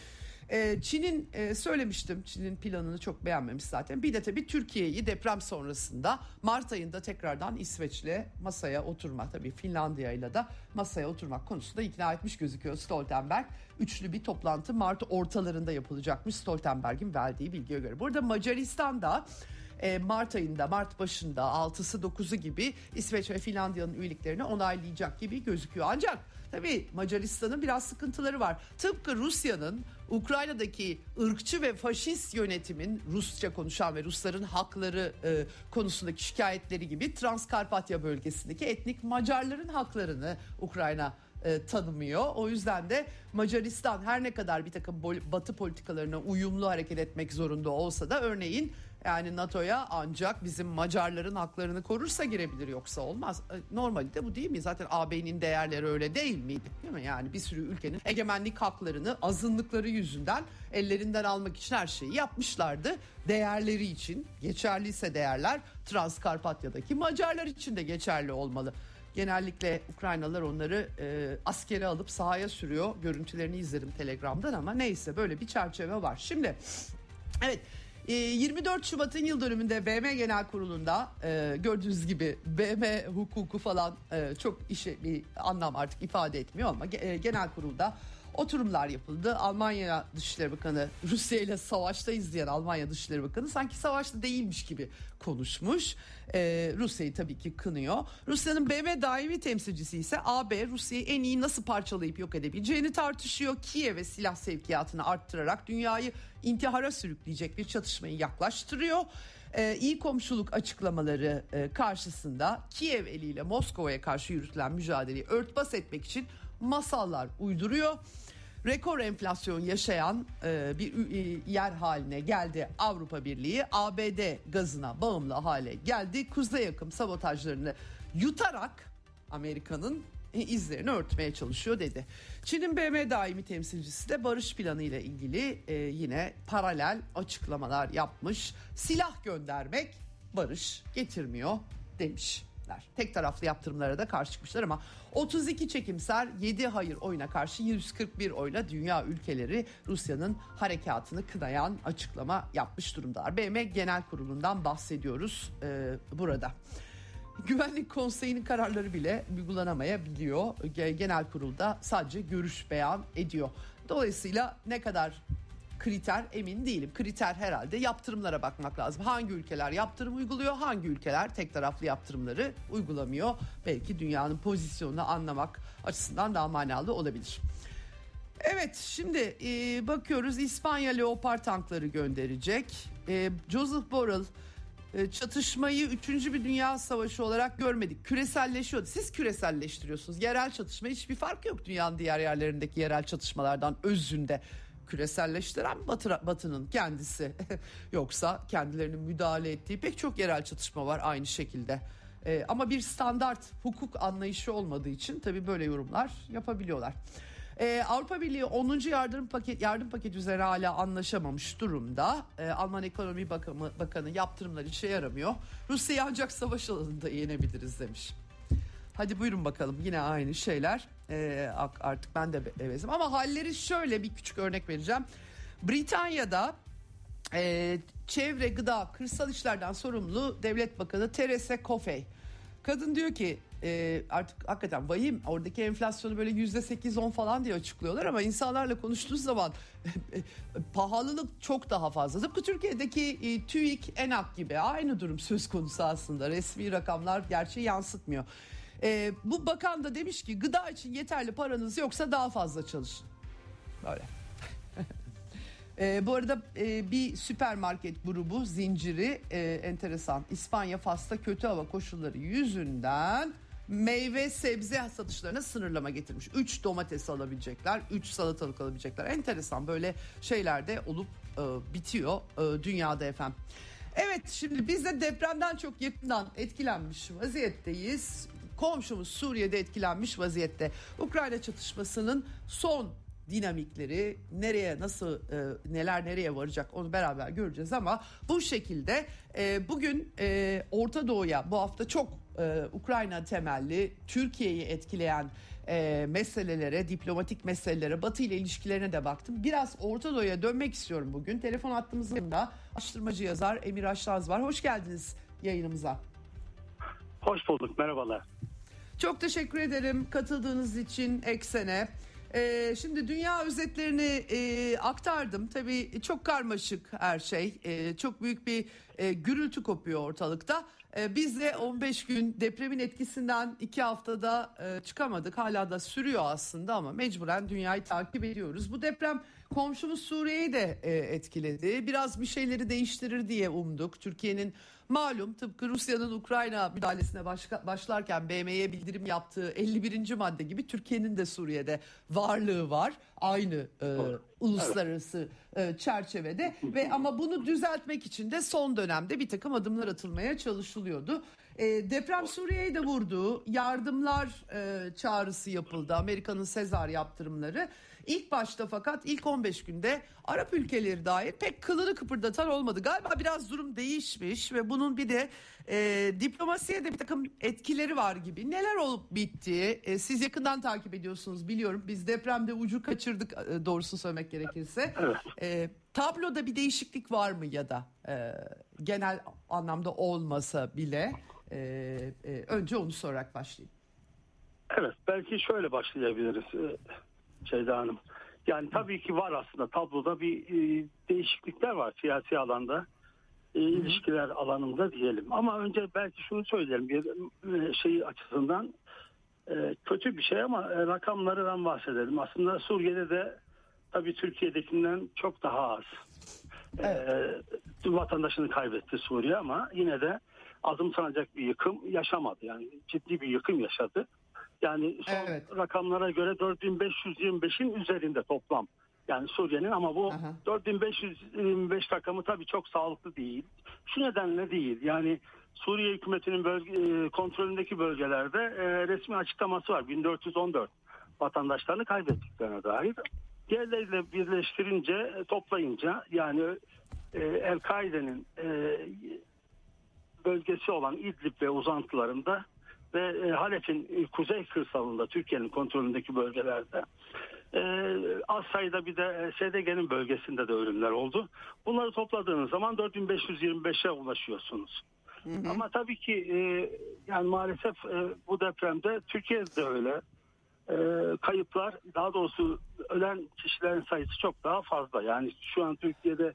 Ee, Çin'in e, söylemiştim Çin'in planını çok beğenmemiş zaten. Bir de tabii Türkiye'yi deprem sonrasında Mart ayında tekrardan İsveç'le masaya oturmak tabii Finlandiya ile de masaya oturmak konusunda ikna etmiş gözüküyor Stoltenberg. Üçlü bir toplantı Mart ortalarında yapılacakmış Stoltenberg'in verdiği bilgiye göre. Burada Macaristan'da e, Mart ayında, Mart başında 6'sı 9'u gibi İsveç ve Finlandiya'nın üyeliklerini onaylayacak gibi gözüküyor. Ancak tabii Macaristan'ın biraz sıkıntıları var. Tıpkı Rusya'nın Ukrayna'daki ırkçı ve faşist yönetimin Rusça konuşan ve Rusların hakları e, konusundaki şikayetleri gibi Transkarpatya bölgesindeki etnik Macarların haklarını Ukrayna e, tanımıyor. O yüzden de Macaristan her ne kadar bir takım batı politikalarına uyumlu hareket etmek zorunda olsa da örneğin yani NATO'ya ancak bizim Macarların haklarını korursa girebilir yoksa olmaz. E, normalde bu değil mi? Zaten AB'nin değerleri öyle değil miydi? Değil mi? Yani bir sürü ülkenin egemenlik haklarını azınlıkları yüzünden ellerinden almak için her şeyi yapmışlardı. Değerleri için geçerliyse değerler Transkarpatya'daki Macarlar için de geçerli olmalı. Genellikle Ukraynalılar onları e, askere alıp sahaya sürüyor. Görüntülerini izledim Telegram'dan ama neyse böyle bir çerçeve var. Şimdi evet 24 ee, Şubat'ın yıl dönümünde BM Genel Kurulu'nda e, gördüğünüz gibi BM hukuku falan e, çok işe bir anlam artık ifade etmiyor ama e, genel kurulda oturumlar yapıldı. Almanya Dışişleri Bakanı Rusya ile savaşta izleyen Almanya Dışişleri Bakanı sanki savaşta değilmiş gibi konuşmuş. Ee, Rusya'yı tabii ki kınıyor. Rusya'nın BM daimi temsilcisi ise AB Rusya'yı en iyi nasıl parçalayıp yok edebileceğini tartışıyor. Kiev'e silah sevkiyatını arttırarak dünyayı intihara sürükleyecek bir çatışmayı yaklaştırıyor. Ee, iyi komşuluk açıklamaları e, karşısında Kiev eliyle Moskova'ya karşı yürütülen mücadeleyi örtbas etmek için masallar uyduruyor. Rekor enflasyon yaşayan e, bir e, yer haline geldi Avrupa Birliği. ABD gazına bağımlı hale geldi. Kuzey yakım sabotajlarını yutarak Amerika'nın izlerini örtmeye çalışıyor dedi. Çin'in BM daimi temsilcisi de barış planı ile ilgili e, yine paralel açıklamalar yapmış. Silah göndermek barış getirmiyor demiş ettiler. Tek taraflı yaptırımlara da karşı çıkmışlar ama 32 çekimser 7 hayır oyuna karşı 141 oyla dünya ülkeleri Rusya'nın harekatını kınayan açıklama yapmış durumdalar. BM Genel Kurulu'ndan bahsediyoruz e, burada. Güvenlik Konseyi'nin kararları bile uygulanamayabiliyor. Genel kurulda sadece görüş beyan ediyor. Dolayısıyla ne kadar kriter emin değilim. Kriter herhalde yaptırımlara bakmak lazım. Hangi ülkeler yaptırım uyguluyor, hangi ülkeler tek taraflı yaptırımları uygulamıyor. Belki dünyanın pozisyonunu anlamak açısından daha manalı olabilir. Evet şimdi e, bakıyoruz İspanya Leopard tankları gönderecek. E, Joseph Borrell e, çatışmayı 3. bir dünya savaşı olarak görmedik. Küreselleşiyordu. Siz küreselleştiriyorsunuz. Yerel çatışma hiçbir fark yok dünyanın diğer yerlerindeki yerel çatışmalardan özünde küreselleştiren batı, Batı'nın kendisi. Yoksa kendilerinin müdahale ettiği pek çok yerel çatışma var aynı şekilde. Ee, ama bir standart hukuk anlayışı olmadığı için tabii böyle yorumlar yapabiliyorlar. Ee, Avrupa Birliği 10. yardım paket yardım paketi üzerine hala anlaşamamış durumda. Ee, Alman Ekonomi Bakanı, Bakanı yaptırımlar işe yaramıyor. Rusya'yı ancak savaş alanında yenebiliriz demiş. Hadi buyurun bakalım yine aynı şeyler. Ee, artık ben de evezim ama halleri şöyle bir küçük örnek vereceğim. Britanya'da e, çevre, gıda, kırsal işlerden sorumlu devlet bakanı Theresa Coffey. Kadın diyor ki e, artık hakikaten vahim oradaki enflasyonu böyle yüzde sekiz on falan diye açıklıyorlar ama insanlarla konuştuğu zaman pahalılık çok daha fazla. Tıpkı Türkiye'deki e, TÜİK, ENAK gibi aynı durum söz konusu aslında resmi rakamlar gerçeği yansıtmıyor. E, bu bakan da demiş ki gıda için yeterli paranız yoksa daha fazla çalışın. Böyle. e, bu arada e, bir süpermarket grubu zinciri e, enteresan. İspanya Fas'ta kötü hava koşulları yüzünden meyve sebze satışlarına sınırlama getirmiş. 3 domates alabilecekler, 3 salatalık alabilecekler. Enteresan böyle şeyler de olup e, bitiyor e, dünyada efendim. Evet şimdi biz de depremden çok yakından etkilenmiş vaziyetteyiz komşumuz Suriye'de etkilenmiş vaziyette. Ukrayna çatışmasının son dinamikleri nereye nasıl e, neler nereye varacak onu beraber göreceğiz ama bu şekilde e, bugün e, Orta Doğu'ya bu hafta çok e, Ukrayna temelli Türkiye'yi etkileyen e, meselelere, diplomatik meselelere, Batı ile ilişkilerine de baktım. Biraz Orta Doğu'ya dönmek istiyorum bugün. Telefon attığımızda araştırmacı yazar Emir Aşlaz var. Hoş geldiniz yayınımıza. Hoş bulduk, merhabalar. Çok teşekkür ederim katıldığınız için Eksen'e. Ee, şimdi dünya özetlerini e, aktardım. Tabii çok karmaşık her şey. E, çok büyük bir e, gürültü kopuyor ortalıkta. E, biz de 15 gün depremin etkisinden 2 haftada e, çıkamadık. Hala da sürüyor aslında ama mecburen dünyayı takip ediyoruz. Bu deprem komşumuz Suriye'yi de e, etkiledi. Biraz bir şeyleri değiştirir diye umduk. Türkiye'nin Malum tıpkı Rusya'nın Ukrayna müdahalesine başka, başlarken BM'ye bildirim yaptığı 51. madde gibi Türkiye'nin de Suriye'de varlığı var. Aynı e, uluslararası e, çerçevede ve ama bunu düzeltmek için de son dönemde bir takım adımlar atılmaya çalışılıyordu. E, deprem Suriye'yi de vurdu. Yardımlar e, çağrısı yapıldı. Amerika'nın Sezar yaptırımları. İlk başta fakat ilk 15 günde Arap ülkeleri dair pek kılını kıpırdatan olmadı. Galiba biraz durum değişmiş ve bunun bir de e, diplomasiye de bir takım etkileri var gibi. Neler olup bitti? E, siz yakından takip ediyorsunuz biliyorum. Biz depremde ucu kaçırdık e, doğrusu söylemek gerekirse. Evet. E, tabloda bir değişiklik var mı ya da e, genel anlamda olmasa bile e, e, önce onu sorarak başlayayım. Evet belki şöyle başlayabiliriz e, Şeyda Hanım. Yani tabii ki var aslında tabloda bir e, değişiklikler var siyasi alanda. E, ilişkiler alanında diyelim. Ama önce belki şunu söyleyelim bir e, şey açısından e, kötü bir şey ama e, rakamlardan bahsedelim. Aslında Suriye'de de tabii Türkiye'dekinden çok daha az. Evet. E, vatandaşını kaybetti Suriye ama yine de azımsanacak bir yıkım yaşamadı. Yani ciddi bir yıkım yaşadı. Yani son Evet. rakamlara göre 4525'in üzerinde toplam. Yani Suriye'nin ama bu Aha. 4525 rakamı tabii çok sağlıklı değil. Şu nedenle değil. Yani Suriye hükümetinin bölge, e, kontrolündeki bölgelerde e, resmi açıklaması var. 1414 vatandaşlarını kaybettiklerine dair. Diğerleriyle birleştirince, toplayınca yani e, El-Kaide'nin e, bölgesi olan İdlib ve uzantılarında ve e, Halep'in e, kuzey kırsalında Türkiye'nin kontrolündeki bölgelerde e, az sayıda bir de SDG'nin bölgesinde de ölümler oldu. Bunları topladığınız zaman 4525'e ulaşıyorsunuz. Ama tabii ki e, yani maalesef e, bu depremde Türkiye'de de öyle. E, kayıplar daha doğrusu ölen kişilerin sayısı çok daha fazla. Yani şu an Türkiye'de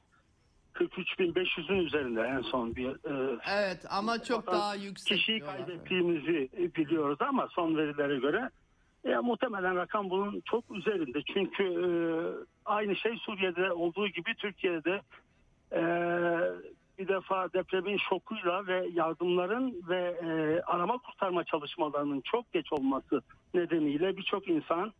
43.500'ün üzerinde en son bir e, Evet ama çok daha yüksek. kişiyi diyorlar. kaybettiğimizi biliyoruz ama son verilere göre e, muhtemelen rakam bunun çok üzerinde. Çünkü e, aynı şey Suriye'de olduğu gibi Türkiye'de e, bir defa depremin şokuyla ve yardımların ve e, arama kurtarma çalışmalarının çok geç olması nedeniyle birçok insan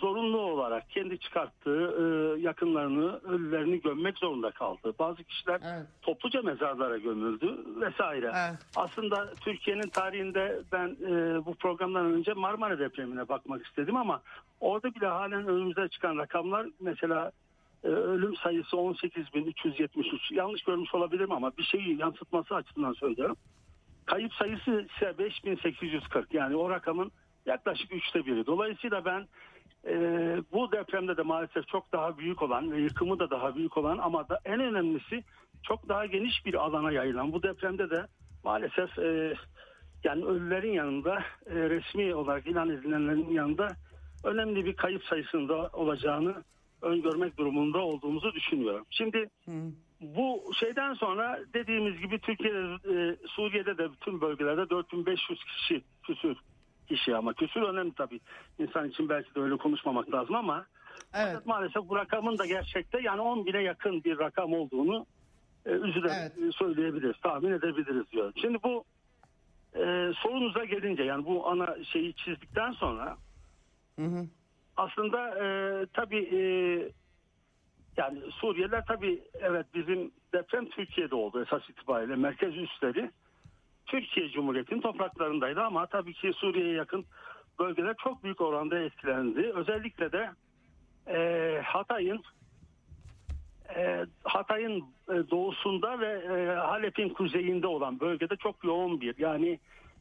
zorunlu olarak kendi çıkarttığı e, yakınlarını, ölülerini gömmek zorunda kaldı. Bazı kişiler Evet. topluca mezarlara gömüldü vesaire. Evet. Aslında Türkiye'nin tarihinde ben e, bu programdan önce Marmara depremine bakmak istedim ama orada bile halen önümüze çıkan rakamlar mesela e, ölüm sayısı 18.373 yanlış görmüş olabilirim ama bir şeyi yansıtması açısından söylüyorum. Kayıp sayısı ise 5840 yani o rakamın yaklaşık üçte biri. Dolayısıyla ben e, bu depremde de maalesef çok daha büyük olan ve yıkımı da daha büyük olan ama da en önemlisi çok daha geniş bir alana yayılan bu depremde de maalesef e, yani ölülerin yanında e, resmi olarak ilan edilenlerin yanında önemli bir kayıp sayısında olacağını öngörmek durumunda olduğumuzu düşünüyorum. Şimdi bu şeyden sonra dediğimiz gibi Türkiye'de, e, Suriye'de de bütün bölgelerde 4500 kişi küsür kişi ama küsür önemli tabii. İnsan için belki de öyle konuşmamak lazım ama Evet. maalesef bu rakamın da gerçekte yani 10 bine yakın bir rakam olduğunu e, üzülerek Evet. söyleyebiliriz, tahmin edebiliriz diyor. Şimdi bu e, sorunuza gelince yani bu ana şeyi çizdikten sonra Hı hı. aslında e, tabii e, yani Suriyeliler tabii evet bizim deprem Türkiye'de oldu esas itibariyle merkez üsleri Türkiye Cumhuriyeti'nin topraklarındaydı ama tabii ki Suriye'ye yakın bölgeler çok büyük oranda etkilendi. Özellikle de e, Hatay'ın e, Hatay'ın e, doğusunda ve e, Halep'in kuzeyinde olan bölgede çok yoğun bir yani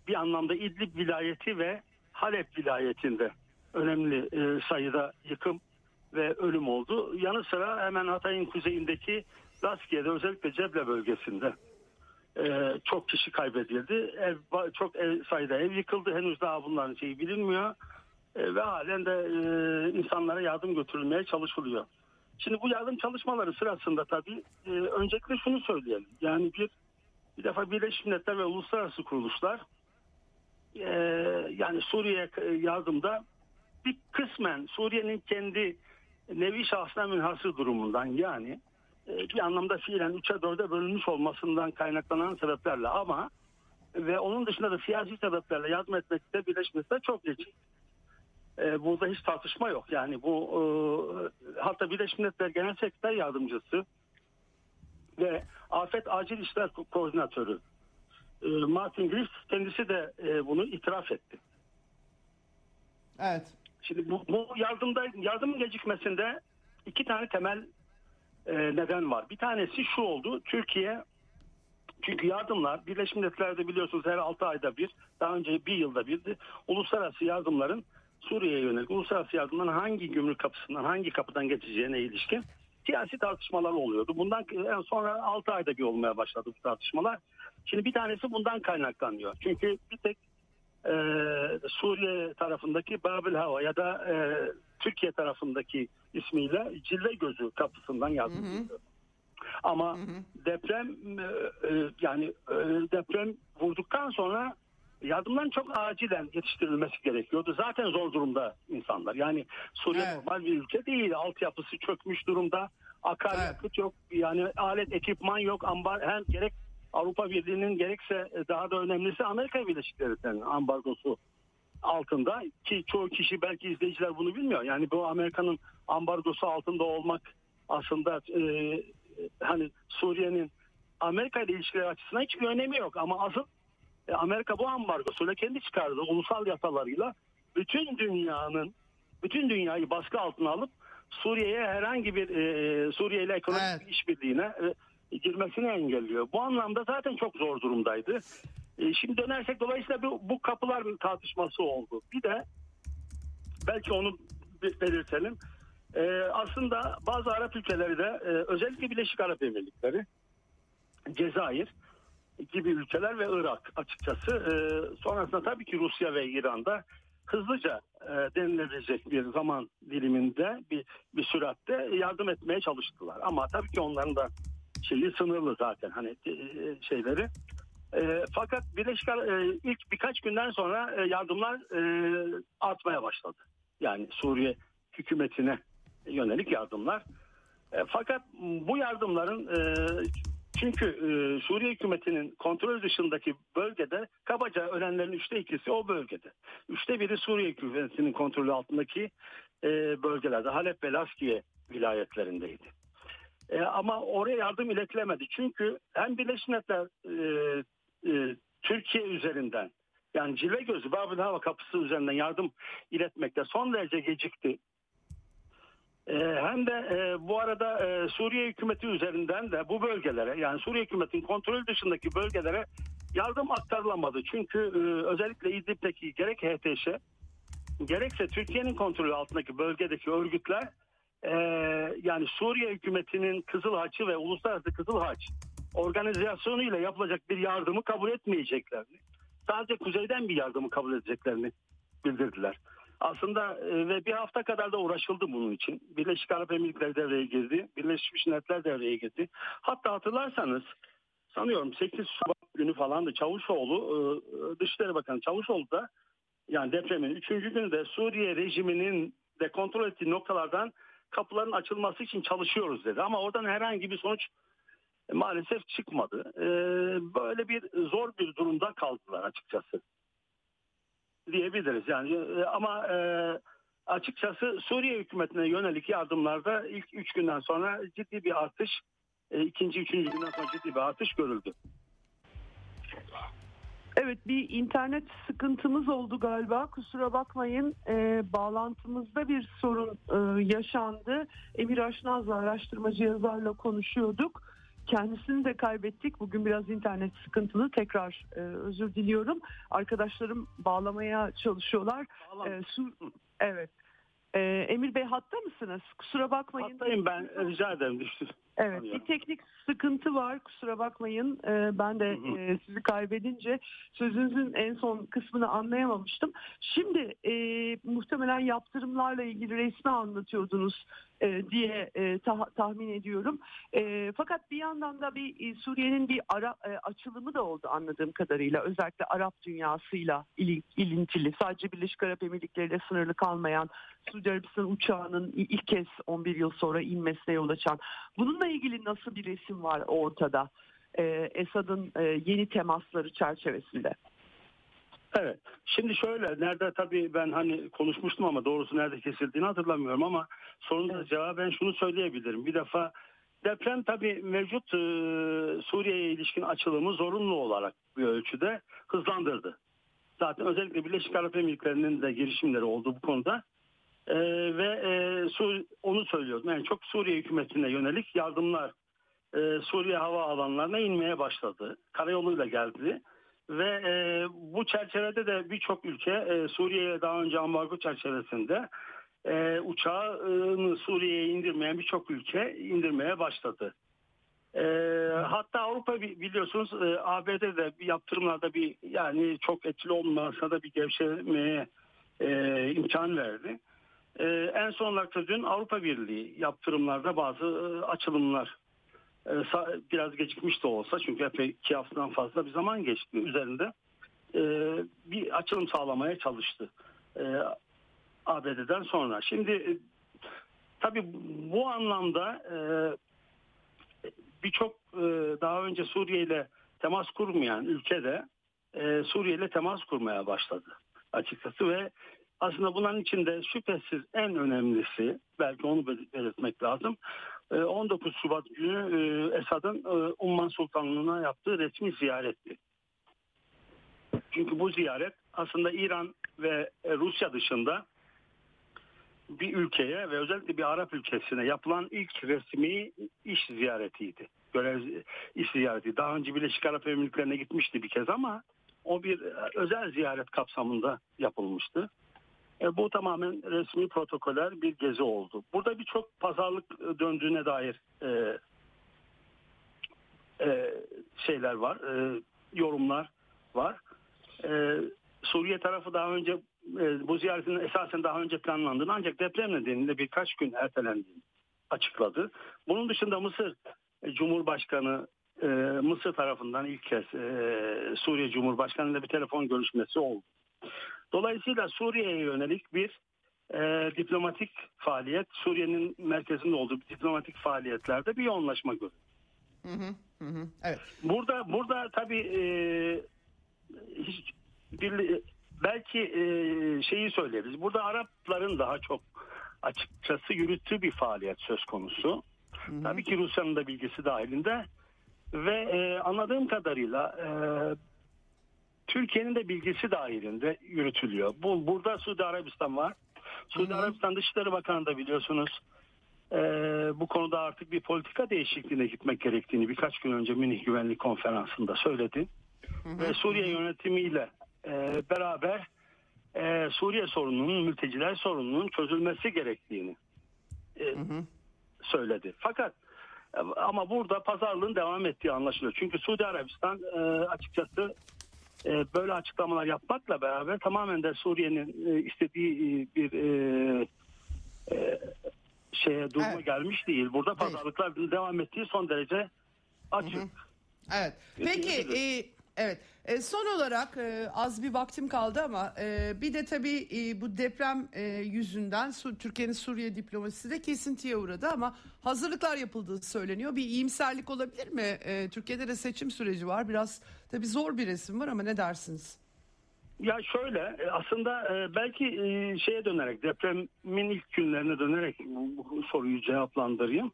bir anlamda İdlib vilayeti ve Halep vilayetinde önemli e, sayıda yıkım ve ölüm oldu. Yanı sıra hemen Hatay'ın kuzeyindeki Laskiye'de özellikle Ceble bölgesinde e, çok kişi kaybedildi. Ev, çok ev, sayıda ev yıkıldı. Henüz daha bunların şeyi bilinmiyor. E, ve halen de e, insanlara yardım götürülmeye çalışılıyor. Şimdi bu yardım çalışmaları sırasında tabii öncelikle şunu söyleyelim. Yani bir bir defa Birleşmiş Milletler ve uluslararası kuruluşlar yani Suriye yardımda bir kısmen Suriye'nin kendi nevi şahsına münhasır durumundan yani bir anlamda fiilen 3'e 4'e bölünmüş olmasından kaynaklanan sebeplerle ama ve onun dışında da siyasi sebeplerle yardım etmekte Birleşmiş Milletler çok geçik. E, burada hiç tartışma yok. Yani bu e, hatta Birleşmiş Milletler Genel Sekreter Yardımcısı ve Afet Acil İşler Ko Koordinatörü e, Martin Griffiths kendisi de e, bunu itiraf etti. Evet. Şimdi bu, bu yardımda yardımın gecikmesinde iki tane temel e, neden var. Bir tanesi şu oldu. Türkiye çünkü yardımlar Birleşmiş Milletler'de biliyorsunuz her 6 ayda bir daha önce bir yılda birdi. Uluslararası yardımların Suriye'ye yönelik uluslararası yardımların hangi gümrük kapısından hangi kapıdan geçeceğine ilişkin siyasi tartışmalar oluyordu. Bundan sonra 6 ayda bir olmaya başladı bu tartışmalar. Şimdi bir tanesi bundan kaynaklanıyor. Çünkü bir tek e, Suriye tarafındaki Babil Hava ya da e, Türkiye tarafındaki ismiyle Cilve Gözü kapısından ediliyor. Ama hı hı. deprem e, e, yani e, deprem vurduktan sonra yardımların çok acilen yetiştirilmesi gerekiyordu. Zaten zor durumda insanlar. Yani Suriye evet. normal bir ülke değil. Altyapısı çökmüş durumda. Akaryakıt evet. yok. Yani alet, ekipman yok. Ambar hem gerek Avrupa Birliği'nin gerekse daha da önemlisi Amerika Birleşik Devletleri'nin ambargosu altında ki çoğu kişi belki izleyiciler bunu bilmiyor. Yani bu Amerika'nın ambargosu altında olmak aslında e, hani Suriye'nin Amerika ile ilişkileri açısından hiçbir önemi yok ama asıl e, Amerika bu ambargosuyla kendi çıkardığı ulusal yasalarıyla bütün dünyanın bütün dünyayı baskı altına alıp Suriye'ye herhangi bir e, Suriye ile ekonomik evet. işbirliğine e, girmesini engelliyor. Bu anlamda zaten çok zor durumdaydı. E, şimdi dönersek dolayısıyla bu, bu kapılar tartışması oldu. Bir de belki onu belirtelim. E, aslında bazı Arap ülkeleri de e, özellikle Birleşik Arap Emirlikleri, Cezayir gibi ülkeler ve Irak açıkçası. E, sonrasında tabii ki Rusya ve İran'da hızlıca e, denilebilecek bir zaman diliminde bir, bir süratte yardım etmeye çalıştılar. Ama tabii ki onların da şeyi sınırlı zaten hani e, şeyleri. E, fakat Birleşik e, ilk birkaç günden sonra e, yardımlar e, artmaya başladı. Yani Suriye hükümetine yönelik yardımlar. E, fakat bu yardımların e, çünkü e, Suriye hükümetinin kontrol dışındaki bölgede kabaca ölenlerin üçte ikisi o bölgede. Üçte biri Suriye hükümetinin kontrolü altındaki e, bölgelerde Halep ve Laskiye vilayetlerindeydi. E, ama oraya yardım iletilemedi. Çünkü hem Birleşmiş Milletler e, e, Türkiye üzerinden yani Cilve Gözü Babil Hava Kapısı üzerinden yardım iletmekte son derece gecikti. E, hem de e, bu arada e, Suriye hükümeti üzerinden de bu bölgelere yani Suriye hükümetinin kontrol dışındaki bölgelere yardım aktarılamadı. Çünkü e, özellikle İdlib'deki gerek HTŞ gerekse Türkiye'nin kontrolü altındaki bölgedeki örgütler e, yani Suriye hükümetinin Kızıl Haçı ve Uluslararası Kızıl Haç organizasyonuyla yapılacak bir yardımı kabul etmeyeceklerini, sadece kuzeyden bir yardımı kabul edeceklerini bildirdiler. Aslında e, ve bir hafta kadar da uğraşıldı bunun için. Birleşik Arap Emirlikleri devreye girdi. Birleşmiş Milletler devreye girdi. Hatta hatırlarsanız sanıyorum 8 Şubat günü falan da Çavuşoğlu e, Dışişleri Bakanı Çavuşoğlu da yani depremin 3. günü de Suriye rejiminin de kontrol ettiği noktalardan kapıların açılması için çalışıyoruz dedi. Ama oradan herhangi bir sonuç maalesef çıkmadı. E, böyle bir zor bir durumda kaldılar açıkçası diyebiliriz. Yani e, ama e, açıkçası Suriye hükümetine yönelik yardımlarda ilk üç günden sonra ciddi bir artış, e, ikinci, üçüncü günden sonra ciddi bir artış görüldü. Evet bir internet sıkıntımız oldu galiba kusura bakmayın e, bağlantımızda bir sorun e, yaşandı. Emir Aşnaz'la araştırmacı yazarla konuşuyorduk. Kendisini de kaybettik. Bugün biraz internet sıkıntılı. Tekrar e, özür diliyorum. Arkadaşlarım bağlamaya çalışıyorlar. Bağlam. E, su, evet. E, Emir Bey hatta mısınız? Kusura bakmayın. Hattayım ben rica ederim düştü. Evet bir teknik sıkıntı var kusura bakmayın Ee, ben de Hı hı. e, sizi kaybedince sözünüzün en son kısmını anlayamamıştım. Şimdi e, muhtemelen yaptırımlarla ilgili resmi anlatıyordunuz e, diye e, tah- tahmin ediyorum. E, fakat bir yandan da bir e, Suriye'nin bir ara, e, açılımı da oldu anladığım kadarıyla özellikle Arap dünyasıyla ili- ilintili sadece Birleşik Arap Emirlikleri ile sınırlı kalmayan Suudi Arabistan uçağının ilk kez 11 yıl sonra inmesine yol açan Bununla ilgili nasıl bir resim var ortada? Ee, Esad'ın e, yeni temasları çerçevesinde. Evet. Şimdi şöyle nerede tabii ben hani konuşmuştum ama doğrusu nerede kesildiğini hatırlamıyorum ama sorunuza Evet. cevaben şunu söyleyebilirim. Bir defa deprem tabii mevcut e, Suriye'ye ilişkin açılımı zorunlu olarak bir ölçüde hızlandırdı. Zaten özellikle Birleşik Arap Emirlikleri'nin de girişimleri oldu bu konuda. E, ve e, Su- onu söylüyordum. Yani çok Suriye hükümetine yönelik yardımlar e, Suriye hava alanlarına inmeye başladı. Karayoluyla geldi. Ve e, bu çerçevede de birçok ülke e, Suriye'ye daha önce ambargo çerçevesinde e, uçağını Suriye'ye indirmeyen birçok ülke indirmeye başladı. E, hatta Avrupa bi- biliyorsunuz e, ABD'de bir yaptırımlarda bir yani çok etkili olmasa da bir gevşemeye e, imkan verdi. E, en son olarak da dün Avrupa Birliği yaptırımlarda bazı e, açılımlar e, biraz gecikmiş de olsa çünkü epey iki haftadan fazla bir zaman geçti üzerinde e, bir açılım sağlamaya çalıştı e, ABD'den sonra. Şimdi e, tabii bu anlamda e, birçok e, daha önce Suriye ile temas kurmayan ülkede e, Suriye ile temas kurmaya başladı açıkçası ve aslında bunların içinde şüphesiz en önemlisi belki onu bel- belirtmek lazım. e, 19 Şubat günü e, Esad'ın e, Umman Sultanlığı'na yaptığı resmi ziyaretti. Çünkü bu ziyaret aslında İran ve e, Rusya dışında bir ülkeye ve özellikle bir Arap ülkesine yapılan ilk resmi iş ziyaretiydi. Görev iş ziyareti. Daha önce Birleşik Arap Emirlikleri'ne gitmişti bir kez ama o bir e, özel ziyaret kapsamında yapılmıştı. E, bu tamamen resmi protokoller bir gezi oldu. Burada birçok pazarlık e, döndüğüne dair e, e, şeyler var, e, yorumlar var. E, Suriye tarafı daha önce e, bu ziyaretin esasen daha önce planlandığını ancak deprem nedeniyle birkaç gün ertelendiğini açıkladı. Bunun dışında Mısır e, Cumhurbaşkanı e, Mısır tarafından ilk kez e, Suriye Cumhurbaşkanı ile bir telefon görüşmesi oldu. Dolayısıyla Suriye'ye yönelik bir e, diplomatik faaliyet, Suriye'nin merkezinde olduğu bir diplomatik faaliyetlerde bir yoğunlaşma görüyoruz. Hı hı, hı hı. Evet. Burada burada tabii e, hiç bir, belki e, şeyi söyleriz. Burada Arapların daha çok açıkçası yürüttüğü bir faaliyet söz konusu. Tabii ki Rusya'nın da bilgisi dahilinde ve e, anladığım kadarıyla e, Türkiye'nin de bilgisi dahilinde yürütülüyor. Bu burada Suudi Arabistan var. Suudi Hı hı. Arabistan Dışişleri Bakanı da biliyorsunuz e, bu konuda artık bir politika değişikliğine gitmek gerektiğini birkaç gün önce Münih Güvenlik Konferansı'nda söyledi. Ve Suriye yönetimiyle e, beraber e, Suriye sorununun, mülteciler sorununun çözülmesi gerektiğini e, söyledi. Fakat e, ama burada pazarlığın devam ettiği anlaşılıyor. Çünkü Suudi Arabistan e, açıkçası böyle açıklamalar yapmakla beraber tamamen de Suriye'nin e, istediği e, bir e, e, şeye duruma Evet. gelmiş değil. Burada pazarlıklar devam ettiği son derece açık. Evet. Peki e, evet E, son olarak e, az bir vaktim kaldı ama e, bir de tabii e, bu deprem e, yüzünden Su- Türkiye'nin Suriye diplomasisi de kesintiye uğradı ama hazırlıklar yapıldığı söyleniyor. Bir iyimserlik olabilir mi? E, Türkiye'de de seçim süreci var. Biraz tabii zor bir resim var ama ne dersiniz? Ya şöyle e, aslında e, belki e, şeye dönerek depremin ilk günlerine dönerek bu, soruyu cevaplandırayım.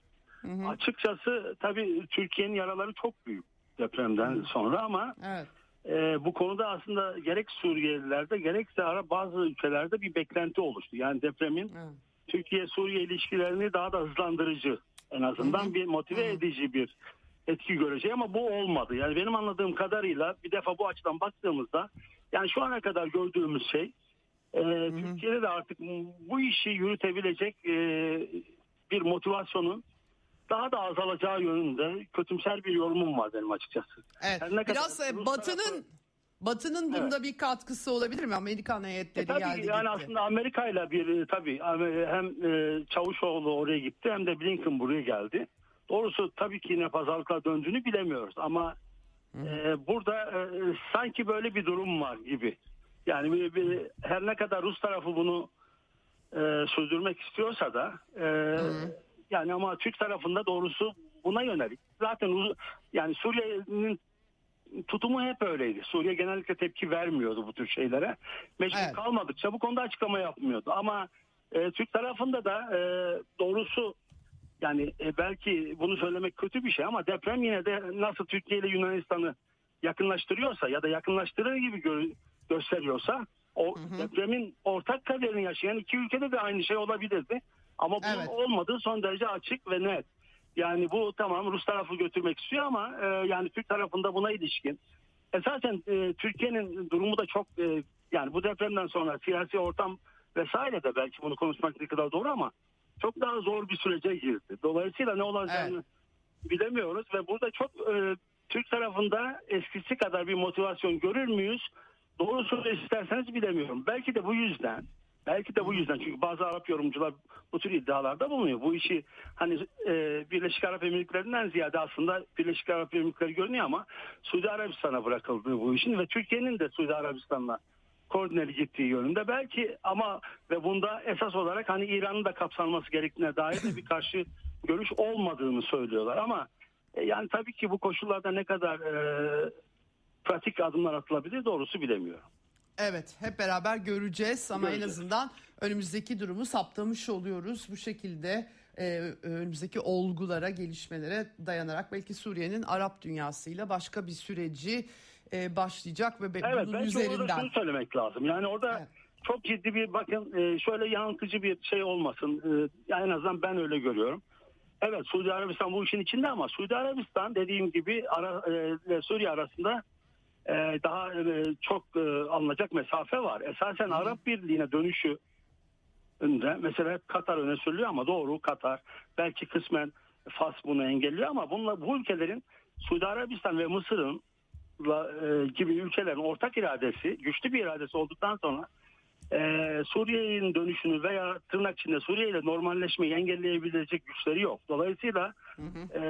Açıkçası tabii Türkiye'nin yaraları çok büyük depremden sonra ama Evet. e, bu konuda aslında gerek Suriyelilerde gerekse ara bazı ülkelerde bir beklenti oluştu. Yani depremin evet. Türkiye-Suriye ilişkilerini daha da hızlandırıcı en azından bir motive edici bir etki görecek ama bu olmadı. Yani benim anladığım kadarıyla bir defa bu açıdan baktığımızda yani şu ana kadar gördüğümüz şey e, Türkiye'de de artık bu işi yürütebilecek e, bir motivasyonun daha da azalacağı yönünde kötümser bir yorumum var benim açıkçası. Evet. Kadar Biraz e, Rus Batı'nın Batı'nın bunda bir katkısı olabilir mi? Amerikan heyetleri E tabii geldi yani gitti. aslında Amerika ile bir e, tabii e, hem Çavuşoğlu oraya gitti hem de Blinken buraya geldi. Doğrusu tabii ki ne pazarlıklar döndüğünü bilemiyoruz ama e, burada e, sanki böyle bir durum var gibi. Yani bir, bir- her ne kadar Rus tarafı bunu e, sürdürmek istiyorsa da e, yani ama Türk tarafında doğrusu buna yönelik. Zaten yani Suriye'nin tutumu hep öyleydi. Suriye genellikle tepki vermiyordu bu tür şeylere. Mecbur Evet. kalmadıkça bu konuda açıklama yapmıyordu. Ama e, Türk tarafında da e, doğrusu yani e, belki bunu söylemek kötü bir şey ama deprem yine de nasıl Türkiye ile Yunanistan'ı yakınlaştırıyorsa ya da yakınlaştırır gibi gö- gösteriyorsa o depremin ortak kaderini yaşayan iki ülkede de aynı şey olabilirdi. Ama bu Evet. olmadığı son derece açık ve net. Yani bu tamam Rus tarafı götürmek istiyor ama e, yani Türk tarafında buna ilişkin. Esasen e, Türkiye'nin durumu da çok e, yani bu depremden sonra siyasi ortam vesaire de belki bunu konuşmak ne kadar doğru ama çok daha zor bir sürece girdi. Dolayısıyla ne olacağını bilemiyoruz ve burada çok e, Türk tarafında eskisi kadar bir motivasyon görür müyüz? Doğrusunu isterseniz bilemiyorum. Belki de bu yüzden Belki de bu yüzden çünkü bazı Arap yorumcular bu tür iddialarda bulunuyor. Bu işi hani e, Birleşik Arap Emirlikleri'nden ziyade aslında Birleşik Arap Emirlikleri görünüyor ama Suudi Arabistan'a bırakıldığı bu işin ve Türkiye'nin de Suudi Arabistan'la koordineli gittiği yönünde belki ama ve bunda esas olarak hani İran'ın da kapsanması gerektiğine dair de bir karşı görüş olmadığını söylüyorlar ama e, yani tabii ki bu koşullarda ne kadar e, pratik adımlar atılabilir doğrusu bilemiyorum. Evet hep beraber göreceğiz ama en Göreceğiz. azından önümüzdeki durumu saptamış oluyoruz. Bu şekilde e, önümüzdeki olgulara, gelişmelere dayanarak belki Suriye'nin Arap dünyasıyla başka bir süreci e, başlayacak ve be- Evet bunun belki üzerinden. şunu söylemek lazım. Yani orada Evet. çok ciddi bir bakın e, şöyle yanıltıcı bir şey olmasın. E, en azından ben öyle görüyorum. Evet Suudi Arabistan bu işin içinde ama Suudi Arabistan dediğim gibi ara, e, Suriye arasında daha e, çok e, alınacak mesafe var. Esasen Arap Birliği'ne dönüşü önde. Mesela hep Katar öne sürülüyor ama doğru Katar. Belki kısmen Fas bunu engelliyor ama bunla, bu ülkelerin Suudi Arabistan ve Mısır'ın e, gibi ülkelerin ortak iradesi, güçlü bir iradesi olduktan sonra e, Suriye'nin dönüşünü veya tırnak içinde Suriye ile normalleşmeyi engelleyebilecek güçleri yok. Dolayısıyla e,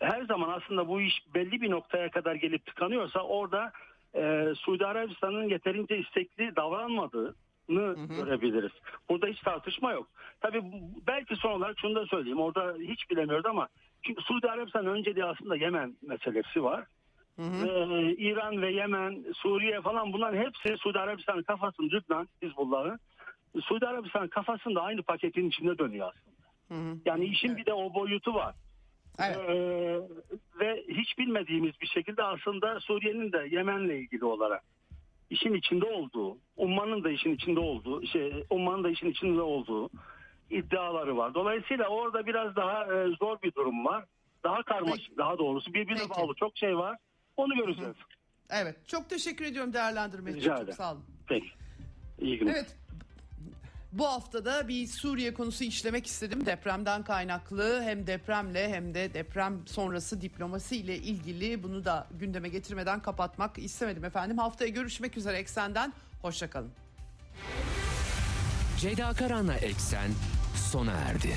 her zaman aslında bu iş belli bir noktaya kadar gelip tıkanıyorsa orada e, Suudi Arabistan'ın yeterince istekli davranmadığını görebiliriz. Burada hiç tartışma yok. Tabii belki son olarak şunu da söyleyeyim. Orada hiç bilemiyoruz ama çünkü Suudi Arabistan önceliği aslında Yemen meselesi var. Ee, İran ve Yemen, Suriye falan bunların hepsi Suudi Arabistan'ın kafasında Lübnan, Hizbullah'ı. Suudi Arabistan'ın kafasında aynı paketin içinde dönüyor aslında. Yani işin bir de o boyutu var. Evet. Ee, ve hiç bilmediğimiz bir şekilde aslında Suriye'nin de Yemen'le ilgili olarak işin içinde olduğu, Umman'ın da işin içinde olduğu, şey, Umman'ın da işin içinde olduğu iddiaları var. Dolayısıyla orada biraz daha e, zor bir durum var. Daha karmaşık, daha doğrusu birbirine Peki. bağlı çok şey var. Onu göreceğiz. Evet çok teşekkür ediyorum değerlendirme için. Çok sağ olun. Peki. İyi günler. Evet. Bu haftada bir Suriye konusu işlemek istedim. Depremden kaynaklı hem depremle hem de deprem sonrası diplomasi ile ilgili bunu da gündeme getirmeden kapatmak istemedim efendim. Haftaya görüşmek üzere Eksen'den. Hoşçakalın. Ceyda Karan'la Eksen sona erdi.